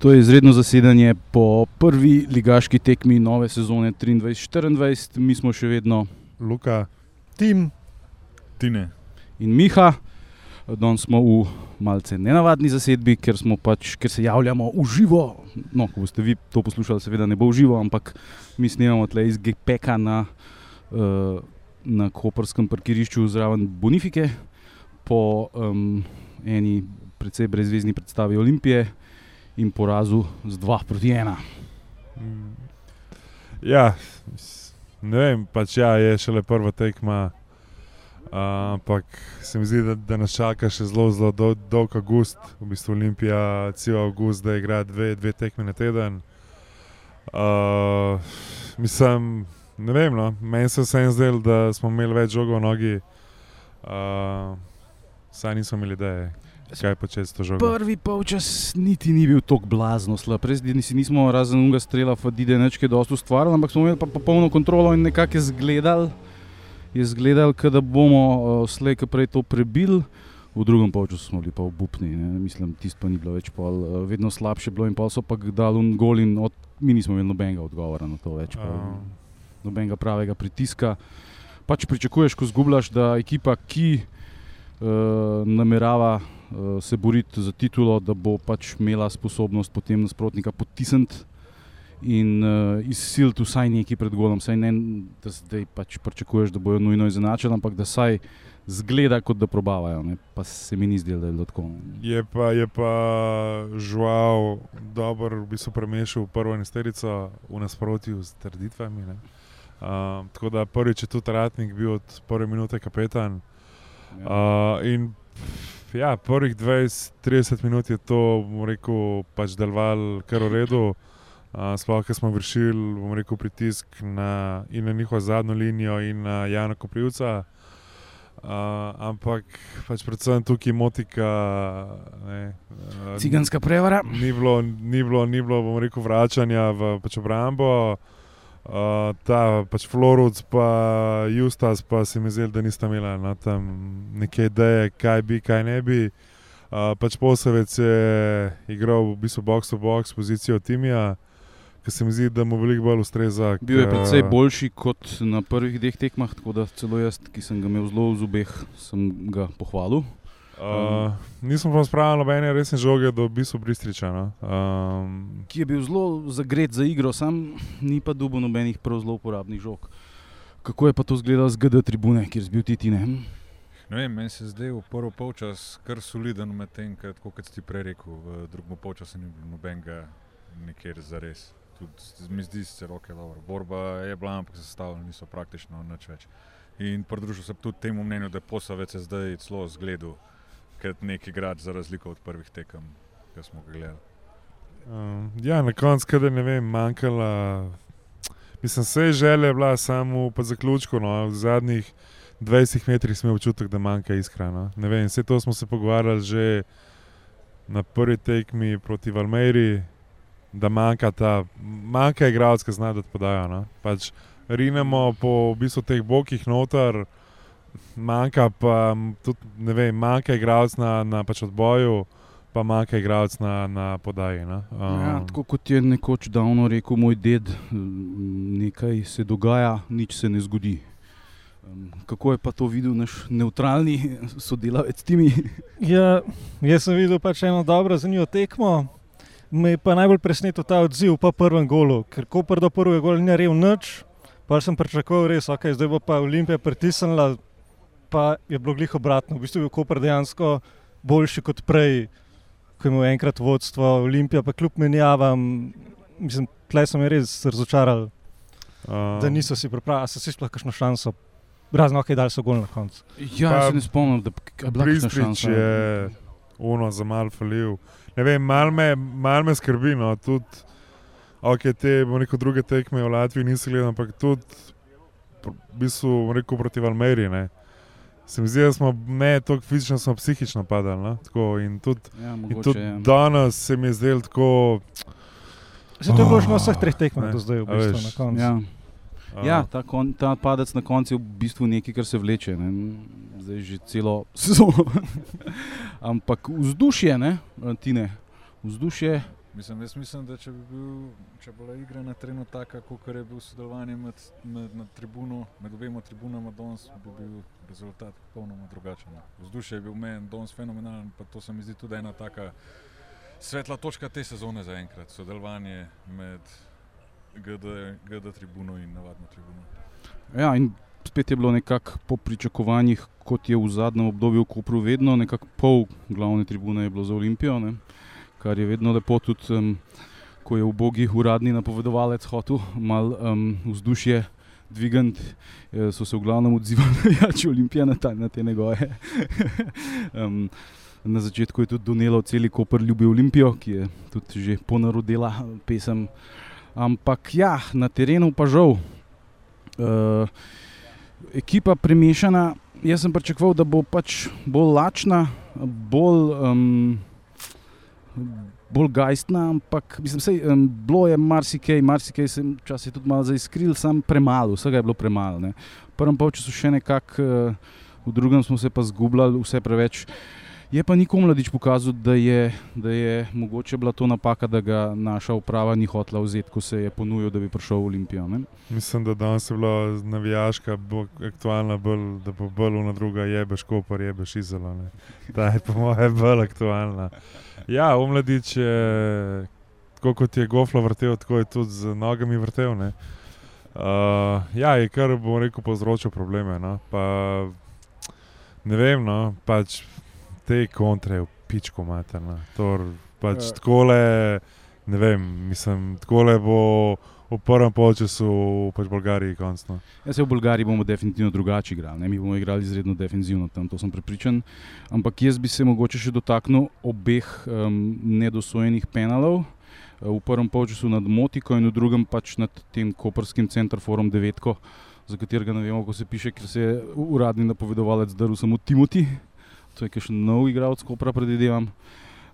To je izredno zasedanje po prvi ligaški tekmi nove sezone 23-24, mi smo še vedno Luka, Tim, Tine. in Miha. Danes smo v malce nenavadni zasedbi, ker, pač, ker se javljamo v živo. No, ko boste vi to poslušali, seveda ne bo v živo, ampak mi snemamo tle iz GPK na, uh, na Koperskem parkirišču zraven Bonifike po um, eni precej brezvezni predstavi Olimpije in porazu z 2 proti 1. Mm, Ja, ne vem, pač ja, je šele prva tekma. Ampak se mi zdi, da, da nas čaka še zelo, zelo dol, dolg avgust, v bistvu Olimpija, cel avgust, da igra dve, dve tekme na teden. Uh, mislim, ne vem, no, meni se je vseeno zdelo, da smo imeli več žogov v nogi, uh, saj nismo imeli ideje, kaj početi s to žogo. Prvi polčas niti ni bil tako blazno slab, res nismo razen unga strela, Fadide nečke dosto ustvarjali, ampak smo imeli pa popolno kontrolo in nekako je zgledal, je zgledal, da bomo uh, slej, ki prej to prebili. V drugem polčasu smo bili pa obupni, ne. mislim, tisto pa ni bilo več pol, uh, vedno slabše bilo in pol so pa dali un gol in od, mi nismo imeli nobenega odgovora na to več. pol. Nobenega pravega pritiska. Pač pričakuješ, ko zgubljaš, da ekipa, ki uh, namerava uh, se boriti za titulo, da bo pač imela sposobnost potem nasprotnika potisniti in uh, izsiliti vsaj nekaj pred golom. Saj ne, da zdaj pač pričakuješ, da bojo nujno izenačili, ampak da saj zgleda, kot da probavajo. Ne? Pa se mi ni zdelo, da je bilo tako. ne. Je pa, je pa žual, dobro, v bistvu premešal prvo enesterico v nasprotju z trditvami. ne. Uh, tako da prvič je tudi Ratnik bil od prve minute kapetan. Ja. Uh, in ja, prvih 20-30 minut je to, bom rekel, pač deloval kar v redu. Uh, Sploh, ker smo vršili, bom rekel, pritisk na, in na njihovo zadnjo linijo, in na Jana Koprivca. Uh, ampak pač predvsem tukaj motika. Ne, uh, Ciganska prevara. Ni bilo, ni bilo, ni bilo bom rekel, vračanja v pač obrambo. Uh, ta pač Floruc, pa Justas, pa se mi zdi, da nista imela no, tam neke ideje, kaj bi, kaj ne bi. Uh, pač Posavec je igral v bistvu box to box pozicijo Timija, ki se mi zdi, da mu veliko bolj ustreza. Bil je precej boljši kot na prvih dveh tekmah, tako da celo jaz, ki sem ga imel zelo v zubeh, sem ga pohvalil. Uh, nismo pa spravili nobene resne žoge do v bistvu Bristriča. No. Um, Ki je bil zelo zagret za igro, sam ni pa dobil nobenih prav zelo uporabnih žog. Kako je pa to izgledalo z GD tribune, kjer si bil ti, ti ne? Ne vem, meni se zdaj v prvi polčas kar soliden, medtem ko, kot si ti prej rekel, v drugem polčasu ni bilo nobenega nikjer za res. Tudi mi zdi se roke dobro. Borba je bila, ampak sestavljena niso praktično nič več. In pridružil se tudi temu mnenju, da je posavec je zdaj celo zgledal, kot neki igrač za razliko od prvih tekem, ki smo ga gledali. Um, ja, na koncu, kadar ne vem, manjkala. Mislim, vse želje bila samo po zaključku. No, v zadnjih 20 metrih smo občutek, da manjka iskra. No. Ne vem, vse to smo se pogovarjali že na prvi tekmi proti Valmeri, da manjka ta, manjka igralec, ki zna da podajo. No. Pač rinemo po v bistvu teh bokih noter. Manjka pa tudi, ne vem, manjka igralec na, na pač odboju, pa manjka igralec na, na podaji. No? Um, Ja, tako kot je nekoč davno rekel moj ded, nekaj se dogaja, nič se ne zgodi. Um, Kako je pa to videl naš neutralni sodelavec Timi? ja, jaz sem videl pač eno dobro zanimivo tekmo. Me je pa najbolj presenetil ta odziv po prvem golu, ker ko do prvega gola ni rev nič, pa sem pričakoval res, ok, zdaj bo pa Olimpija pritisnila, pa je bilo glih obratno. V bistvu je bil Koper dejansko boljši kot prej, ko je imel enkrat vodstvo Olimpija, pa kljub menjavam, mislim, tle so me res razočarali, um, da niso si pripravili, a so si sploh kakšno šanso. Razno, ok, dali so gol na koncu. Ja, Pa se ne spomnim, da je bila kakšna Pristrič šansa. je uno za mal falil. Ne vem, mal me, mal me skrbi. No, tudi, ok, te bom rekel, druge tekme v Latviji nisem gledal, ampak tudi v bistvu, bom rekel, proti Valmeri. Se mi zdi, da smo ne toliko fizično, smo psihično padali. No, tako, in tudi, Ja, in mogoče, tudi ja. danes se mi je zdelo tako. Zato je bilo že na Oh, vseh treh tekmah ne, do zdaj, v bistvu, veš. na koncu. Ja. Ja, ta, kon, ta padec na koncu je v bistvu nekaj, kar se vleče. Ne? Zdaj že celo sezono. Ampak vzdušje, ne, Tine, vzdušje Mislim, mislim, da če bi bil, če bila igra na terenu taka, kot je bil sodelovanje med, med, med, tribuno, med obema tribunama, danes bi bil rezultat popolnoma drugačen. Vzdušje je bil meni danes fenomenalen, pa to se mi zdi tudi ena taka svetla točka te sezone za enkrat. Sodelovanje med GD, GD tribuno in navadno tribuno. Ja, in spet je bilo nekako po pričakovanjih, kot je v zadnjem obdobju v Kopru, vedno nekako pol glavne tribune je bilo za Olimpijo, ne? Kar je vedno lepo, tudi um, ko je v bogi uradni napovedovalec hotel malo um, vzdušje. Dvigant, so se v glavnem odzivali, da je Olimpija na, ta, na te njegove. um, na začetku je tudi Donelo, cel Koper ljubi Olimpijo, ki je tudi že ponarodila pesem. Ampak ja, na terenu pa žal. Uh, ekipa premešana. Jaz sem pričakoval, da bo pač bolj lačna, bolj, um, bolj gajstna, ampak mislim, sej, um, bilo je marsikaj, marsikaj sem včasih tudi malo zaiskril, sam premalo, vsega je bilo premalo. Ne. V prvem polčasu še nekako, uh, v drugem smo se pa zgubljali, vse preveč. Uh, Je pa nikomu mladič pokazal, da je, da je mogoče bila to napaka, da ga naša uprava ni hotela vzeti, ko se je ponudil, da bi prišel v Olimpijo. Ne? Mislim, da danes je bila navijaška, aktualna, bolj, da bo bolj na druga jebeš, kopar jebeš izelo. Ta je po mojem bolj aktualna. Ja, v mladič je, kot je goflo vrtel, tako je tudi z nogami vrtel. Uh, ja, je kar bom rekel, povzročil probleme. No? Pa, ne vem, no, pač te kontre v pičko materna. Pač ja. Takole, ne vem, mislim, takole bo v prvem polčasu pač v Bolgariji končno. Ja, se v Bolgariji bomo definitivno drugače igrali, ne? mi bomo igrali izredno defensivno tam, to sem prepričan. Ampak jaz bi se mogoče še dotaknil obeh um, nedosojenih penalov. V prvem polčasu nad Motiko in v drugem pač nad tem koperskim centrom Devetko, za katerega ne vemo, kako se piše, ker se je uradni napovedovalec daril samo Timoti to je še nov igralec, ko prav predvidevam.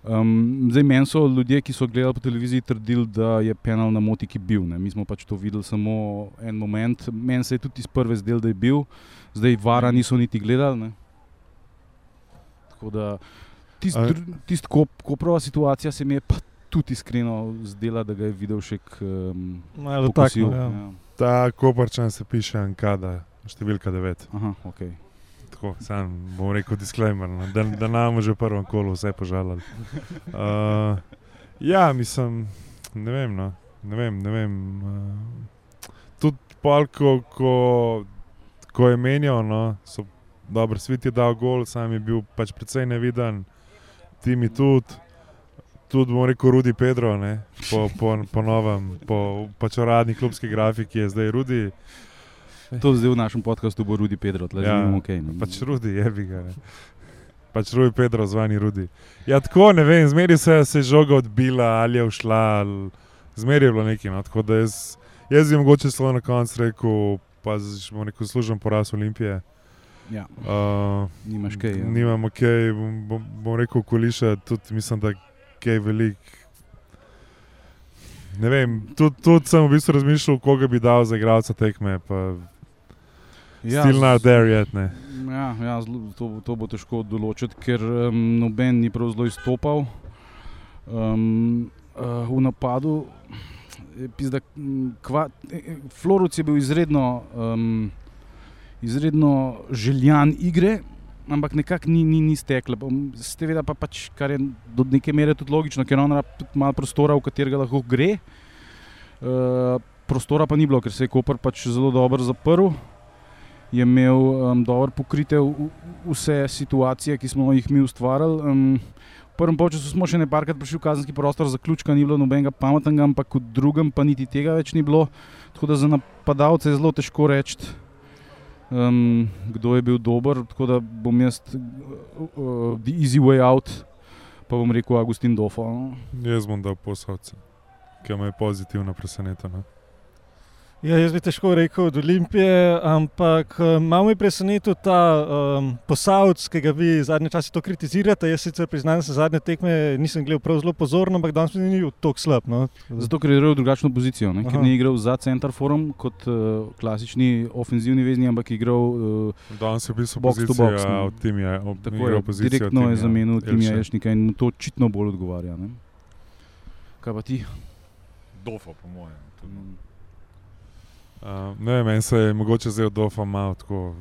Um, zdaj, meni so ljudje, ki so gledali po televiziji, trdili, da je penal na motiki bil. Ne. Mi smo pač to videli samo en moment. Meni se je tudi iz prve zdel, da je bil, zdaj vara niso niti gledali. Ne. Tako da tisti, tist, ko, ko prva situacija se mi je pa tudi iskreno zdela, da ga je videl še k malu takšnemu. Ja. ja. Ta koparčan se piše Ankada, številka 9. Aha, okay tako, sam bom rekel, disclaimer, no, da, da nam že v prvem kolu vse požalili. Uh, ja, mislim, ne vem. No, ne vem, ne vem uh, tudi palko, ko, ko je menjal, no, so dobro, svet je dal gol, sam je bil pač precej neviden, ti mi tudi. Tudi bomo rekel, Rudi Pedro, ne, po, po, po novem, po pač uradni klubski grafiki je zdaj Rudi. To zdaj v našem podkastu bo Rudi Pedro, tle ja, živimo ok. Pač Rudi je bi ga. Pač Rudi Pedro, zvani Rudi. Ja, tako ne vem, zmeri se je žoga odbila ali je ušla, ali... zmeri je bilo nekaj. No, tako da jaz, jaz bi mogoče samo na koncu rekel, pa bomo rekel, služen poraz Olimpije. Ja. Uh, Nimaš kaj. Ja. Nimam ok, bom, bom, bom rekel, koliša, tudi mislim, da kaj velik. Ne vem, tudi tud sem v bistvu razmišljal, koga bi dal za igralca tekme. Pa, Ja, Still not there yet. Ja, ja, to, to bo težko določiti, ker um, noben ni prav zelo izstopal. Um, uh, v napadu pizda, kva, Floruc je bil izredno, um, izredno željan igre, ampak nekako ni, ni, ni stekla. Ste vedeli, pa pač, kar je do neke mere tudi logično, ker on ima malo prostora, v katerega lahko gre. Uh, prostora pa ni bilo, ker se je Koper pač zelo dobro zaprl je imel um, dobro pokrite vse situacije, ki smo jih mi ustvarjali. Um, v prvem času smo še nekajkrat prišli v kazenski prostor, zaključka ni bilo nobenega pametnega, ampak v drugem pa niti tega več ni bilo. Tako da za napadalce je zelo težko reči, um, kdo je bil dober. Tako da bom jaz, uh, uh, easy way out, pa bom rekel Agustin Dofo. No. Jaz bom dal posavce, ki me je pozitivno presenetilo. Ja, jaz bi težko rekel od Olimpije, ampak eh, malo me preseneča ta um, posavc, ki ga vi zadnje čase to kritizirate. Jaz sicer priznam, da se zadnje tekme nisem gledal prav zelo pozorno, ampak danes mi ni bil tako slab. No. Zato, ker je igral drugačno pozicijo, ne? ker ni igral za center forum kot uh, klasični ofenzivni vezni, ampak je igral uh, danes je bil box to box. Ja, v tem je, Tako je, direktno je zamenil Timija Ješnika in mu to očitno bolj odgovarja. Ne? Kaj pa ti? Dofa, po mojem. tudi. Uh, ne meni se je mogoče zdaj od Dofa malo tako.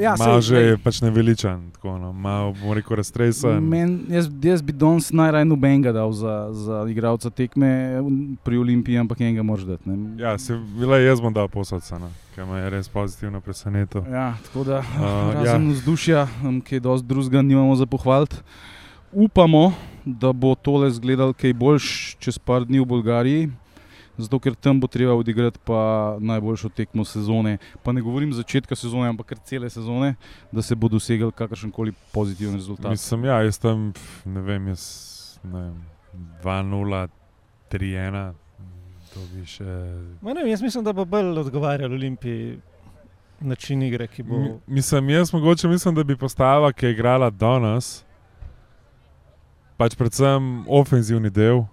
Ja, malo že je pač neveličan, tako, no, malo bom rekel raztresan. Men, jaz, jaz bi danes najraje nobenega dal za, za igralca tekme pri Olimpiji, ampak enega moraš dati. Ne? Ja, se vile jaz bom dal posodca, no, ker me je res pozitivno presenetil. Ja, tako da Uh, razen ja. vzdušja, ki je dosti drugega, nimamo za pohvaliti. Upamo, da bo tole izgledal kaj boljš čez par dni v Bolgariji. Zato, ker tam bo treba odigrati pa najboljšo tekmo sezone. Pa ne govorim začetka sezone, ampak kar cele sezone, da se bo dosegel kakršen koli pozitiven rezultat. Mislim, ja, jaz tam, ne vem, jaz ne vem, 2-0, 3-1, to bi še. Ne, jaz mislim, da bo bolj odgovarjal Olimpiji način igre, ki bo. Mi- Mislim, jaz mogoče mislim, da bi postava, ki je igrala danes, pač predvsem ofenzivni del,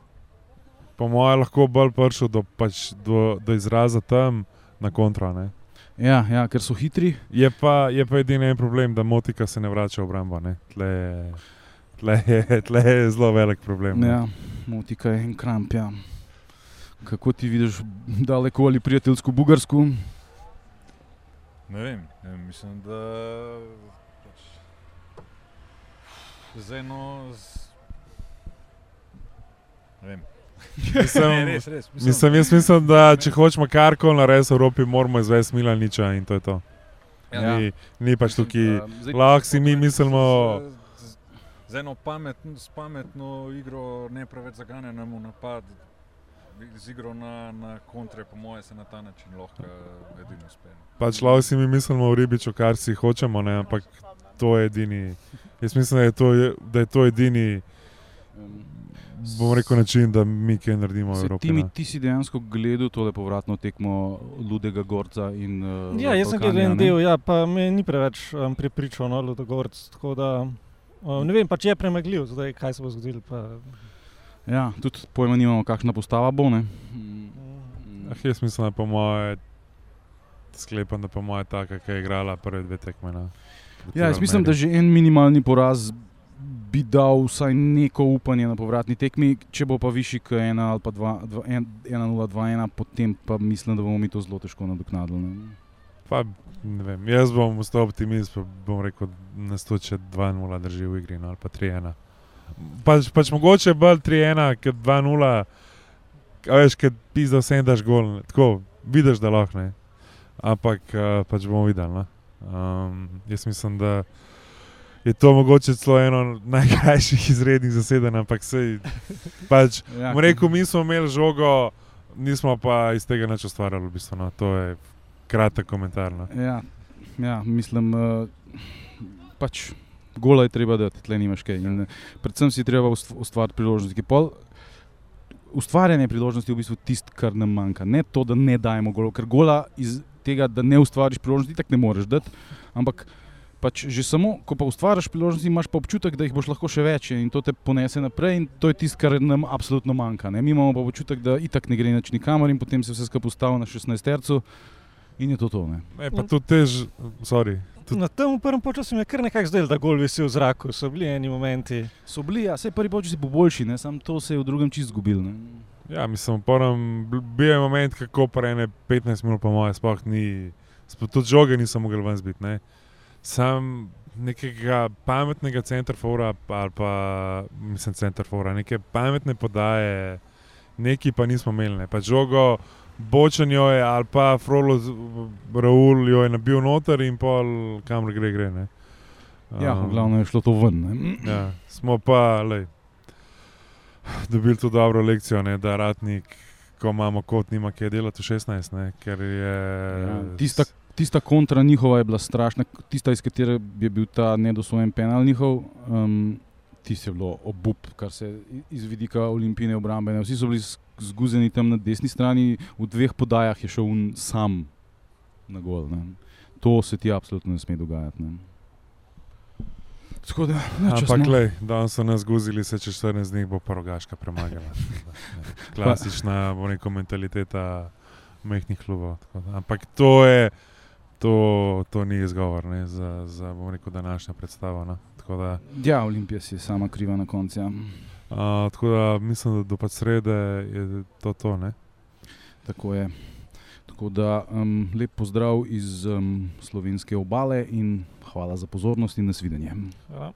po mojem, lahko bolj prišel do, pač do, do izraza tam na kontra. Ne. Ja, ja, ker so hitri. Je pa, je pa edini en problem, da motika se ne vrača v obrambo. ne. Tle, je- tle, je- tle je zelo velik problem. ne. Ja, motika je en kramp. Ja. Kako ti vidiš daleko ali prijateljsko Bugarsko? Ne vem, ne vem, mislim, da pač, z eno. Z, ne vem. Mislim, ne, res, res. Mislim, jaz mislim, da če hočemo karkoli narediti v Evropi, moramo izvesti Milaniča in to je to. Ja. Ni, ni pač tukaj. Zdaj, Lahko si mi mislimo, Z, eno pametno, s pametno igro, ne preveč zaganjena v napad, z igro na, na kontre, po mojem, se na ta način lahko eh, edino uspe. pač lahko si mi mislimo v ribiču, kar si hočemo, ne, ampak to je edini. Jaz mislim, da je to, da je to edini, bom rekel, način, da mi kaj naredimo v Se, Evropi. ti, mi, ne. ti si dejansko gledal tole povratno tekmo Ludega Gorca. In, uh, Ja, jaz sem gledal en del, ja, pa me ni preveč um, prepričal, no, Ludogorc. Tako da um, ne vem, pač je premagljiv, zdaj kaj se bo zgodilo. Pa, Ja, tudi pojma nimamo, kakšna postava bo. Ne? Ah, jaz mislim, da po moje, sklepam, da po moje taka, ki je igrala prve dve tekme. no. Proti Ja, jaz mislim, da Almeriji. že en minimalni poraz bi dal vsaj neko upanje na povratni tekmi, če bo pa višji kot 1 ali pa 1-0-2-1, potem pa mislim, da bomo mi to zelo težko nadoknadili. Pa, vem, jaz bom ostal optimist, pa bom rekel, da nas to če 2-0 drži v igri, no, ali pa 3-1. Pač, pač mogoče bolj 3-1, ker 2-0, a veš, ker pizda vsem daš gol, ne. tako vidiš, da lahko ne. Ampak uh, pač bomo videli. Um, jaz mislim, da je to mogoče celo eno najkrajših izrednih zasedanj, ampak sej, pač, Ja, rekel, mi smo imeli žogo, nismo pa iz tega nič ustvarjali, v bistvu, no. to je kratek komentar. No. Ja, ja mislim, uh, pač gola je treba dati, tle nimaš kaj. In, eh, predvsem si treba ust- ustvariti priložnosti. Pol, ustvarjanje priložnosti je v bistvu tisto, kar nam manjka. Ne to, da ne dajemo golov, ker gola iz tega, da ne ustvariš priložnosti, tako ne moreš dati. Ampak pač že samo, ko pa ustvariš priložnosti, imaš pa občutek, da jih boš lahko še več in to te ponese naprej. In to je tisto, kar nam absolutno manjka. Ne? Mi imamo pa občutek, da itak ne gre nič nikamor in potem se vse skupaj ustavi na 16 tercu in je to to. Ne? Ne, pa tudi tež, sorry. Tudi- na tem prvem času mi je kar nekako zdelo, da gol visi v zraku, so bili eni momenti. So bili, ja, vse prvi počasi bo boljši, ne? samo to se je v drugem čist zgubil. Ne? Ja, mislim, prvem, bil je moment, kako prene 15 minut, po mojem, sploh ni, tudi žoge nisem mogel ven zbiti. Sam nekega pametnega centrafora, ali pa mislim, centrafora, neke pametne podaje, neki pa nismo imeli. Ne. Pa žogo, bočen jo je, ali pa Frolo, Raul jo je nabil noter in pol kamor gre, gre. Ne. Ja, Um, v glavnem je šlo to ven. Ne? Ja, smo pa lej, dobili tu dobro lekcijo, ne, da ratnik, ko imamo kot, nima kaj delati v 16, ne, ker je. Ja, tista, tista kontra njihova je bila strašna, tista, iz katere je bil ta nedosojen penal njihov. Um, Tisti je bilo obup, kar se iz vidika olimpijske obrambe. Ne. Vsi so bili z- zguzeni tam na desni strani, v dveh podajah je šel un sam na gol. Ne. To se ti absolutno ne sme dogajati. Ne. Tako da, nič, Ampak, lej, danes so nas guzili, se čez 14 dni bo pa rogaška premagala. Ne, Klasična bo neko mentaliteta mehkih klubov. Ampak to je, to, to ni izgovor ne, za, za bom rekel, današnjo predstavo. No. Tako Da, Ja, Olimpija si je sama kriva na koncu. Ja. Uh, tako da mislim, da do pač srede je to to. Ne? Tako je. Tako da um, lep pozdrav iz um, slovenske obale in hvala za pozornost in nasvidenje. Hvala.